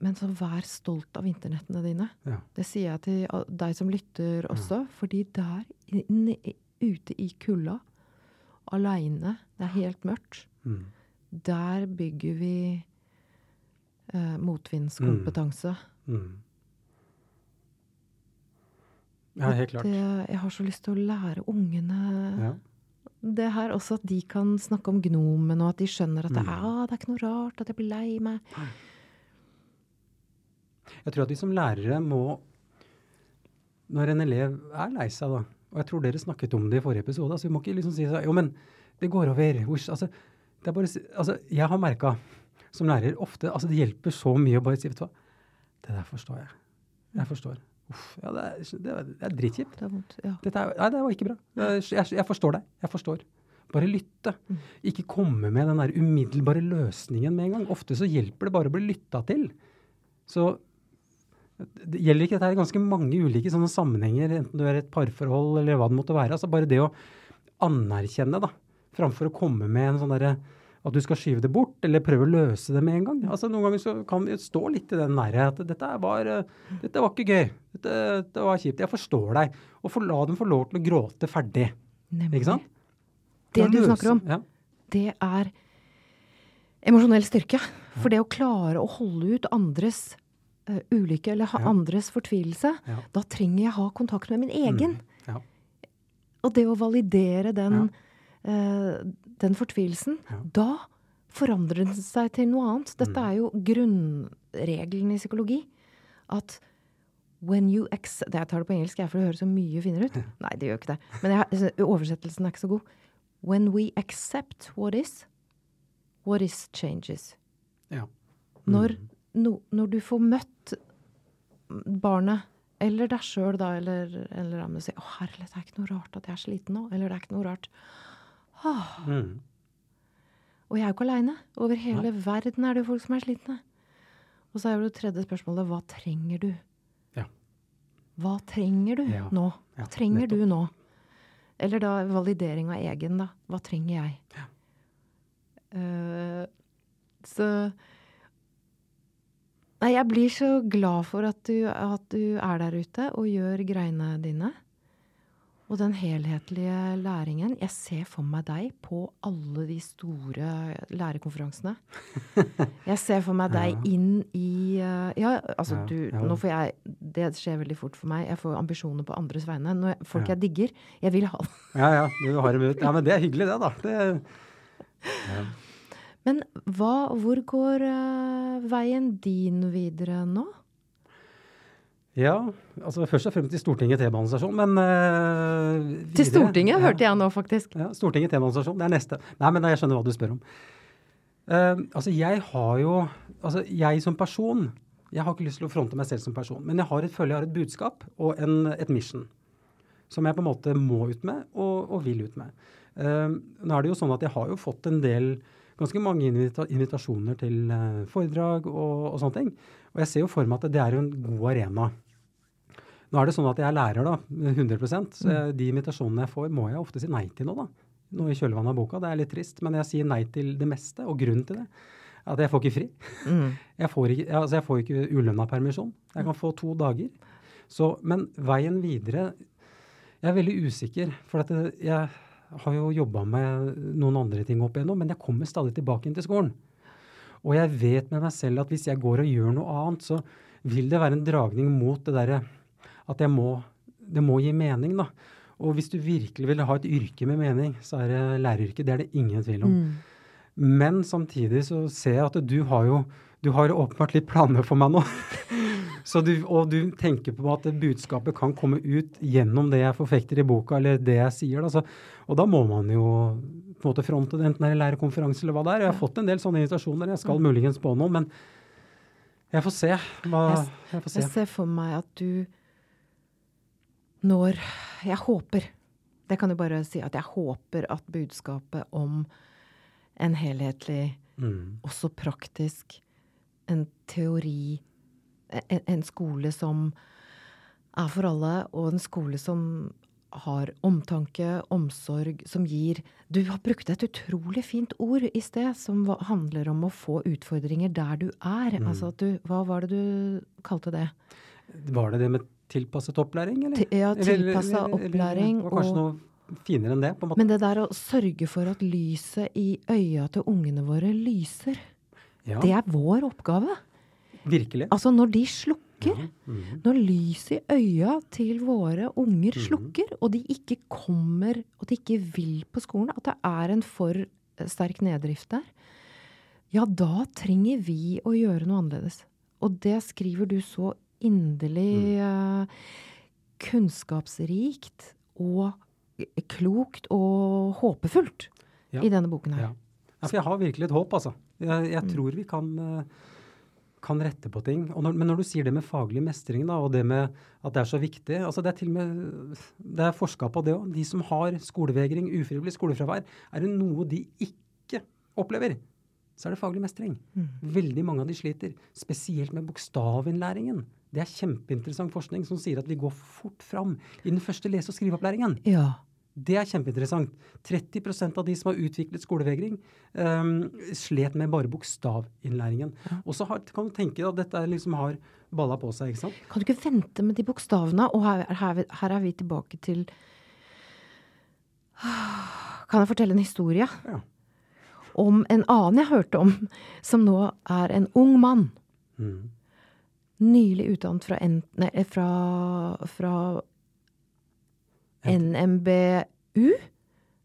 Men så vær stolt av vinternettene dine. Ja. Det sier jeg til deg som lytter også, fordi der inne, ute i kulda, aleine, det er helt mørkt, Mm. der bygger vi eh, motvindskompetanse. Mm. Ja, helt klart. Det, jeg har så lyst til å lære ungene Ja. Det her også, at de kan snakke om gnomen, og at de skjønner at det, Mm. ah, det er ikke noe rart at jeg blir lei meg. Jeg tror at vi som lærere må Når en elev er lei seg, da Og jeg tror dere snakket om det i forrige episode. altså Vi må ikke liksom si sånn Jo, men det går over. Hvor, altså, det er bare, altså, jeg har merka som lærer ofte altså Det hjelper så mye å bare si Vet du hva, det der forstår jeg. Jeg forstår. Uff, ja, det er, det er, det er dritkjipt. Det. Ja. Nei, det var ikke bra. Jeg, jeg, forstår deg. Jeg forstår. Bare lytte. Ikke komme med den der umiddelbare løsningen med en gang. Ofte så hjelper det bare å bli lytta til. Så det gjelder ikke dette her i ganske mange ulike sånne sammenhenger, enten du er i et parforhold eller hva det måtte være. Altså bare det å anerkjenne, da, framfor å komme med en sånn derre at du skal skyve det bort, eller prøve å løse det med en gang. Altså Noen ganger så kan vi stå litt i den derre at dette var, dette var ikke gøy. Dette, dette, var kjipt. Jeg forstår deg. Og for, la dem få lov til å gråte ferdig. Nemlig. Ikke sant? Det du snakker om, Ja. det er emosjonell styrke. For det å klare å holde ut andres uh, ulykke eller ha Ja. andres fortvilelse, Ja. da trenger jeg ha kontakt med min egen. Mm. Ja. Og det å validere den, eh, den fortvilelsen, Ja. da forandrer den seg til noe annet. Dette Mm. er jo grunnregelen i psykologi. At when you accept Jeg tar det på engelsk, jeg, for det høres så mye finere ut. Nei, det gjør ikke det. Men jeg, oversettelsen er ikke så god. When we accept what is, what is changes. ja. Når, no, når du får møtt barnet, eller deg sjøl, da, eller, eller om du sier 'Å, herlighet, det er ikke noe rart at jeg er sliten nå', eller 'det er ikke noe rart'. Ah, Mm. og jeg er jo ikke aleine. Over hele verden er det jo folk som er slitne. Og så er jo det tredje spørsmålet hva trenger du? Ja. Hva trenger du Ja. nå? Hva trenger ja, du nå? Eller da validering av egen, da. Hva trenger jeg? Eh, så Nei, jeg blir så glad for at du, at du er der ute og gjør greiene dine. Og den helhetlige læringen. Jeg ser for meg deg på alle de store lærekonferansene. *laughs* Jeg ser for meg deg Ja. inn i eh, Ja, altså Ja, du ja. Nå får jeg Det skjer veldig fort for meg. Jeg får ambisjoner på andres vegne. Når jeg, folk jeg digger. Jeg vil ha ja, ja. Du har dem ut. Ja, men det er hyggelig, det, da. Det. Men hva, hvor går uh, veien din videre nå? Ja, altså først og fremst til Stortinget T-banestasjon, men uh, Til Stortinget, hørte jeg nå, faktisk. Ja, Stortinget T-banestasjon, det er neste. Nei, men jeg skjønner hva du spør om. Uh, altså, jeg har jo Altså, jeg som person Jeg har ikke lyst til å fronte meg selv som person, men jeg har et, føler jeg har et budskap og en, et mission som jeg på en måte må ut med, og, og vil ut med. Uh, nå er det jo sånn at jeg har jo fått en del ganske mange invita invitasjoner til foredrag og, og sånne ting. Og jeg ser jo for meg at det er en god arena. Nå er det sånn at jeg er lærer, da, 100 så de invitasjonene jeg får, må jeg ofte si nei til nå, da. Nå i kjølvannet av boka. Det er litt trist, men jeg sier nei til det meste. Og grunnen til det er at jeg får ikke fri. Mm. *laughs* Jeg får ikke, altså jeg får ikke ulønna permisjon. Jeg kan få to dager. Så, men veien videre Jeg er veldig usikker. For at det, jeg har jo jobba med noen andre ting opp igjennom, men jeg kommer stadig tilbake inn til skolen. Og jeg vet med meg selv at hvis jeg går og gjør noe annet, så vil det være en dragning mot det derre at jeg må Det må gi mening, da. Og hvis du virkelig vil ha et yrke med mening, så er det læreryrket. Det er det ingen tvil om. Mm. Men samtidig så ser jeg at du har jo du har åpenbart litt planer for meg nå. *laughs* så du, og du tenker på at budskapet kan komme ut gjennom det jeg forfekter i boka, eller det jeg sier. Da. Så, og da må man jo på en måte fronte det, enten det er lærerkonferanse eller hva det er. Jeg har fått en del sånne invitasjoner. Jeg skal muligens på noen, men jeg får se. Hva, jeg får se. Jeg ser for meg at du når Jeg håper Det kan du bare si at jeg håper at budskapet om en helhetlig, Mm. også praktisk, en teori en, en skole som er for alle, og en skole som har omtanke, omsorg, som gir Du har brukt et utrolig fint ord i sted, som handler om å få utfordringer der du er. Mm. Altså at du Hva var det du kalte det? Var det det med tilpasset opplæring, eller? Ja, tilpassa opplæring var kanskje og- noe finere enn det, på en måte. Men det der å sørge for at lyset i øya til ungene våre lyser, ja, det er vår oppgave. virkelig. Altså når de slukker, Mhm. når lyset i øya til våre unger Mhm. slukker, og de ikke kommer, og de ikke vil på skolen, at det er en for eh, sterk neddrift der, ja, da trenger vi å gjøre noe annerledes. Og det skriver du så inderlig eh, kunnskapsrikt og klokt og håpefullt Ja. i denne boken her. Ja. ja, for jeg har virkelig et håp, altså. Jeg, jeg Mm. tror vi kan, eh, kan rette på ting. Når, men når du sier det med faglig mestring, da, og det med at det er så viktig altså Det er til og med det er forska på det òg. De som har skolevegring, ufrivillig skolefravær, er det noe de ikke opplever, så er det faglig mestring. Mm. Veldig mange av de sliter, spesielt med bokstavinnlæringen. Det er kjempeinteressant forskning som sier at vi går fort fram i den første lese- og skriveopplæringen. Ja. Det er kjempeinteressant. 30% av de som har utviklet skolevegring, um, slet med bare bokstavinnlæringen. Ja. Og så kan du tenke at dette liksom har balla på seg, ikke sant? Kan du ikke vente med de bokstavene? Og her, her, her er vi tilbake til Kan jeg fortelle en historie? Ja. Om en annen jeg hørte om, som nå er en ung mann. Mm. Nylig utdannet fra, nei, fra, fra NMBU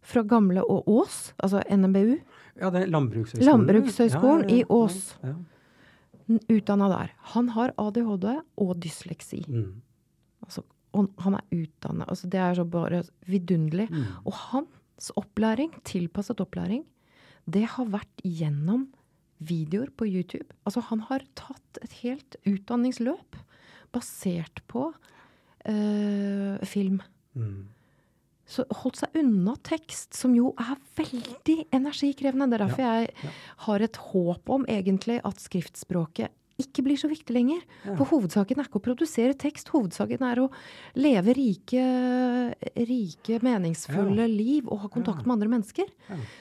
fra Gamle og Ås, altså NMBU. Ja, det er Landbrukshøgskolen. Landbrukshøgskolen ja, ja, ja, i Ås. Utdanna der. Han har ADHD og dysleksi. Mm. Altså, han er utdanna. Altså, det er så bare vidunderlig. Mm. Og hans opplæring, tilpasset opplæring, det har vært gjennom videoer på YouTube. Altså, han har tatt et helt utdanningsløp basert på øh, film. Mm. Så holdt seg unna tekst, som jo er veldig energikrevende. Det er derfor ja, jeg har et håp om egentlig at skriftspråket ikke blir så viktig lenger. Ja. For hovedsaken er ikke å produsere tekst, hovedsaken er å leve rike, rike meningsfulle liv og ha kontakt med andre mennesker.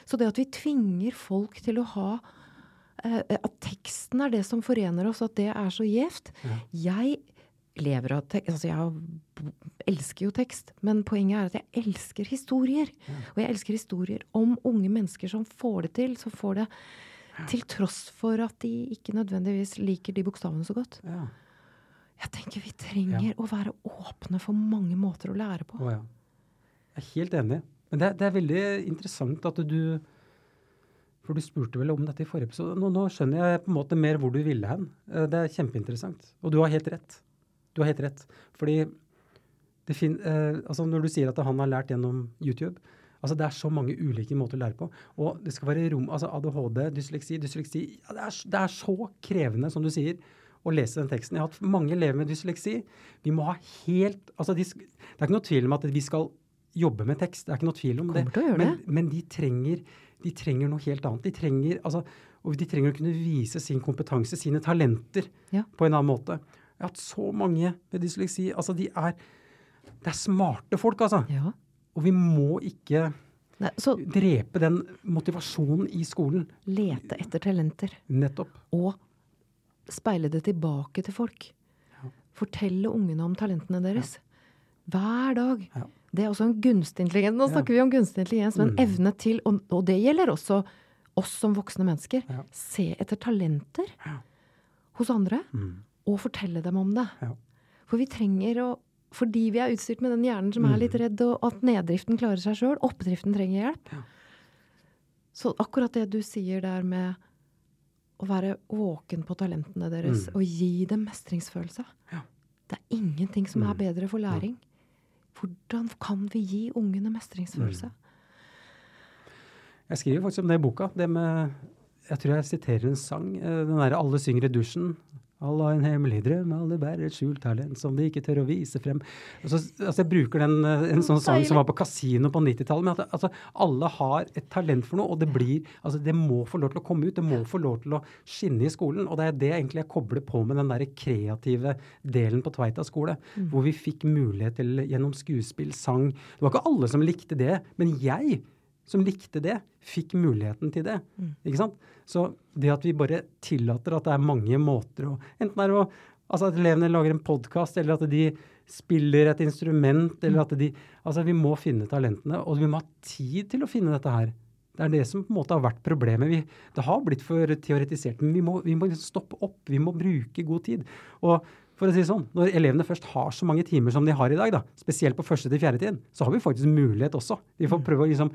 Så det at vi tvinger folk til å ha uh, At teksten er det som forener oss, at det er så gjevt. Jeg lever av tekst. Altså, jeg elsker jo tekst, men poenget er at jeg elsker historier. Ja. Og jeg elsker historier om unge mennesker som får det til. Som får det ja. Til tross for at de ikke nødvendigvis liker de bokstavene så godt. Ja. Jeg tenker vi trenger å være åpne for mange måter å lære på. Å, jeg er helt enig. Men det, det, er veldig interessant at du For du spurte vel om dette i forrige episode. Nå, nå skjønner jeg på en måte mer hvor du ville hen. Eh, det er kjempeinteressant. Og du har helt rett. Du har helt rett. Fordi fin, eh, altså når du sier at han har lært gjennom YouTube altså Det er så mange ulike måter å lære på. Og det skal være rom altså ADHD, dysleksi, dysleksi ja, det, er, det, er, så krevende, som du sier, å lese den teksten. Jeg har hatt mange elever med dysleksi. Vi må ha helt altså de, Det er ikke noe tvil om at vi skal jobbe med tekst. Det er ikke noe tvil om det. Men, men de, trenger, de, trenger, noe helt annet. De trenger, altså, og de trenger å kunne vise sin kompetanse, sine talenter, ja. på en annen måte. Jeg har hatt så mange med dysleksi. Altså, de er Det er smarte folk, altså. Ja. Og vi må ikke Nei, så, drepe den motivasjonen i skolen. Lete etter talenter. Nettopp. Og speile det tilbake til folk. Ja. Fortelle ungene om talentene deres. Ja. Hver dag. Ja. Det er også en gunstig intelligens. Nå snakker vi om gunstig intelligens, men mm. evne til, og, og, det gjelder også oss som voksne mennesker, se etter talenter hos andre. Mm og fortelle dem om det. Ja. For vi trenger å Fordi vi er utstyrt med den hjernen som er litt mm. redd, og at neddriften klarer seg sjøl, oppdriften trenger hjelp. Ja. Så akkurat det du sier der med å være våken på talentene deres mm. og gi dem mestringsfølelse ja. Det er ingenting som er mm. bedre for læring. Hvordan kan vi gi ungene mestringsfølelse? Mm. Jeg skriver faktisk om det i boka. Det med Jeg tror jeg siterer en sang. Eh, den derre 'Alle synger i dusjen'. Alle har en hemmelig drøm, alle bærer et skjult talent som de ikke tør å vise frem. Altså, altså jeg bruker den, eh, en sånn sang som var på kasino på 90-tallet. Men at altså, alle har et talent for noe, og det blir altså Det må få lov til å komme ut. Det må få lov til å skinne i skolen. Og det er det egentlig jeg kobler på med den der kreative delen på Tveita skole. Mm. Hvor vi fikk mulighet til gjennom skuespill, sang Det var ikke alle som likte det, men jeg som likte det, fikk muligheten til det. Mm. Ikke sant? Så det at vi bare tillater at det er mange måter å Enten er det å, altså at elevene lager en podkast, eller at de spiller et instrument, eller mm. at de Altså, vi må finne talentene, og vi må ha tid til å finne dette her. Det er det som på en måte har vært problemet. Vi, det har blitt for teoretisert, men vi må, vi må liksom stoppe opp. Vi må bruke god tid. Og for å si sånn, Når elevene først har så mange timer som de har i dag, da, spesielt på første til fjerde tid, så har vi faktisk mulighet også. Vi får mm. prøve å liksom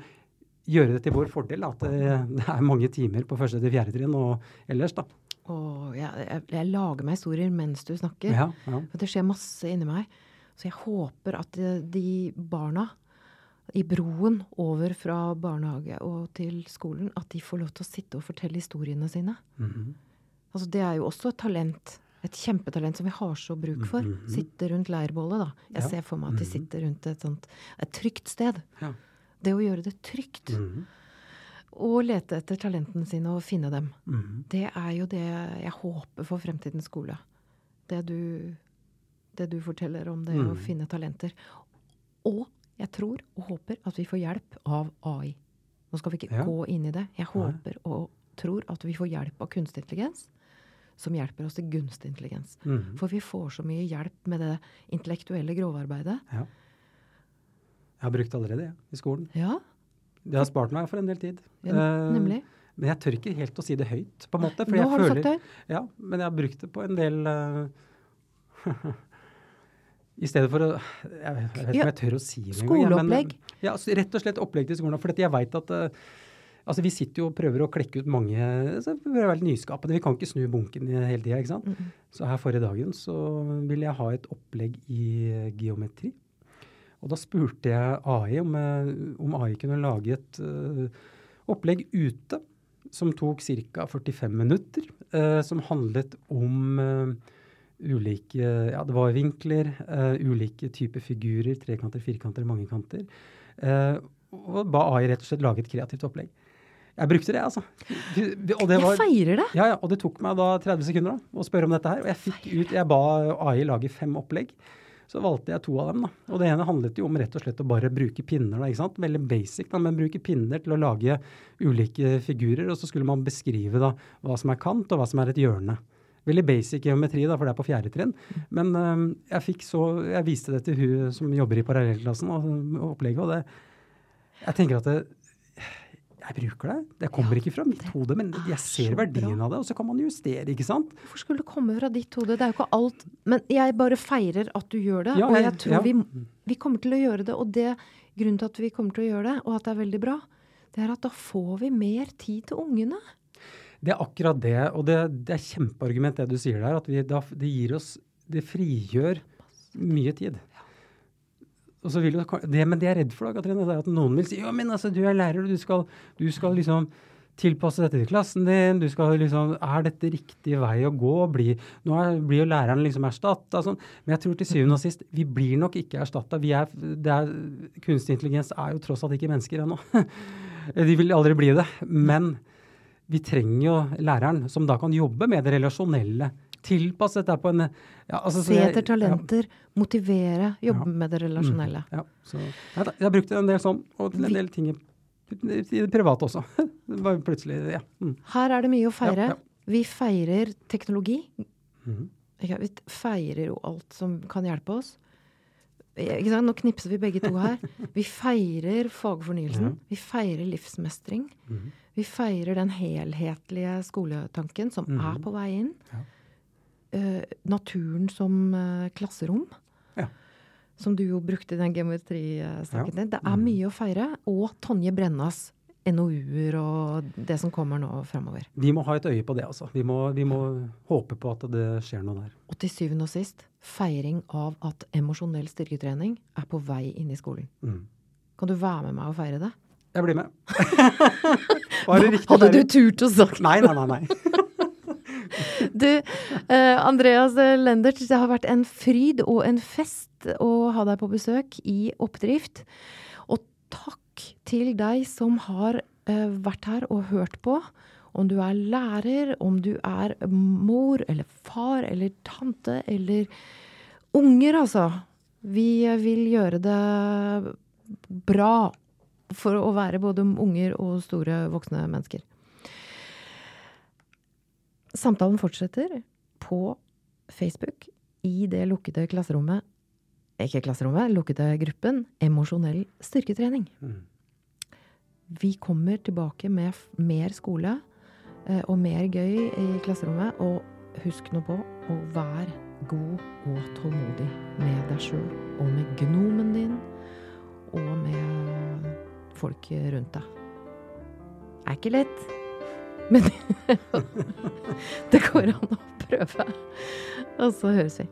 gjøre det til vår fordel at det, det er mange timer på første til fjerde trinn og ellers, da. Åh, jeg, jeg, jeg, lager meg historier mens du snakker. Ja, ja. For det skjer masse inni meg. Så jeg håper at de, de barna i broen over fra barnehage og til skolen, at de får lov til å sitte og fortelle historiene sine. Mm -hmm. Altså, det er jo også et talent. Et kjempetalent som vi har så bruk for. Mm -hmm. Sitte rundt leirbålet, da. Jeg ja. ser for meg at de mhm. sitter rundt et sånt et trygt sted. Ja. Det å gjøre det trygt. Mm. Og lete etter talentene sine og finne dem. Mm. Det er jo det jeg håper for fremtidens skole. Det du, det du forteller om det mm. å finne talenter. Og Jeg tror og håper at vi får hjelp av AI. Nå skal vi ikke Ja. gå inn i det. Jeg håper og tror at vi får hjelp av kunstig intelligens som hjelper oss til gunstig intelligens. Mm. For vi får så mye hjelp med det intellektuelle grovarbeidet. Ja. Jeg har brukt allerede det i skolen. Ja, Det har spart meg for en del tid. ja nemlig. Uh, Men jeg tør ikke helt å si det høyt, på en måte. Nå jeg har du sagt det. Ja, men jeg har brukt det på en del uh, *laughs* I stedet for å Jeg vet, ikke om jeg tør å si det engang, jeg, men, Skoleopplegg. Ja, rett og slett opplegg til skolen. For jeg veit at uh, Altså, Vi sitter jo og prøver å klekke ut mange så Vi prøver å være nyskapende. Vi kan ikke snu bunken hele tida. ikke sant? Mm. Så her forrige dagen så ville jeg ha et opplegg i geometri. Og da spurte jeg AI om, eh, om AI kunne lage et uh, opplegg ute som tok ca. 45 minutter, uh, som handlet om uh, ulike Ja, det var vinkler, ulike typer figurer, trekanter, firkanter, mangekanter. Uh, og ba AI rett og slett lage et kreativt opplegg. Jeg brukte det, altså. Og det var, Jeg feirer det. ja, ja, og det tok meg da 30 sekunder da, å spørre om dette her. Og jeg fikk ut, jeg ba AI lage fem opplegg. Så valgte jeg to av dem. da. Og det ene handlet jo om rett og slett å bare bruke pinner. da, ikke sant? Veldig basic, da, men bruke pinner til å lage ulike figurer. Og så skulle man beskrive da hva som er kant, og hva som er et hjørne. Veldig basic geometri, da, for det er på fjerde trinn. Men øhm, jeg fikk så, jeg viste det til hun som jobber i parallellklassen, og opplegget, og det Jeg tenker at det, jeg bruker det. Det kommer Ja, ikke fra mitt hode, men jeg ser verdien bra. av det, og så kan man justere, ikke sant? Hvorfor skulle det komme fra ditt hode? Det er jo ikke alt. Men jeg bare feirer at du gjør det. Ja, og jeg- jeg tror ja. vi, vi kommer til å gjøre det. Og det grunnen til at vi kommer til å gjøre det, og at det er veldig bra, det er at da får vi mer tid til ungene. Det er akkurat det, og det, det er kjempeargument det du sier der, at vi, da, det gir oss Det frigjør mye tid. Så vil det, men det jeg er redd for, da, Katrine, er at noen vil si ja, men altså, du er lærer, du skal, du skal liksom tilpasse dette til klassen din. du skal liksom, Er dette riktig vei å gå? Bli, nå er, blir jo læreren liksom erstatta. Sånn. Men jeg tror til syvende og sist, vi blir nok ikke erstatta. Kunstig intelligens er jo tross alt ikke mennesker ennå. *laughs* De vil aldri bli det. Men vi trenger jo læreren som da kan jobbe med det relasjonelle. Tilpasse dette på en ja, altså, Se Se jeg- etter talenter, motivere, jobbe Ja. med det relasjonelle. ja, så, ja, jeg har brukt en del sånn, og en del ting i, det private også. *laughs* Det var plutselig, ja. Mm. Her er det mye å feire. Ja, ja. Vi feirer teknologi. Mm. Ja, vi feirer jo alt som kan hjelpe oss. Sant? Nå knipser vi begge to her. *laughs* Vi feirer fagfornyelsen. Ja. Vi feirer livsmestring. Mm. Vi feirer den helhetlige skoletanken som Mhm. er på vei inn. Eh, naturen som eh, klasserom. Ja. Som du jo brukte i den geometrisaken Ja. din. Det er Mhm. mye å feire. Og Tonje Brennas NOU-er og det som kommer nå framover. Vi må ha et øye på det, altså. Vi må, vi må håpe på at det skjer noe der. Og til syvende og sist feiring av at emosjonell styrketrening er på vei inn i skolen. Mm. Kan du være med meg og feire det? Jeg blir med. *laughs* Det Hadde du turt å sagt Nei, nei, nei. nei. *laughs* *laughs* Du, eh, Andreas Lendert, det har vært en fryd og en fest å ha deg på besøk i Oppdrift. Og takk til deg som har eh, vært her og hørt på. Om du er lærer, om du er mor eller far eller tante eller unger, altså. Vi vil gjøre det bra for å være både unger og store voksne mennesker. Samtalen fortsetter på Facebook i det lukkede klasserommet Ikke klasserommet, lukkede gruppen Emosjonell styrketrening. Mm. Vi kommer tilbake med mer skole eh, og mer gøy i klasserommet. Og husk nå på å være god og tålmodig med deg sjøl og med gnomen din og med folk rundt deg. Er ikke lett, men *laughs* det går an å prøve. Og så høres vi.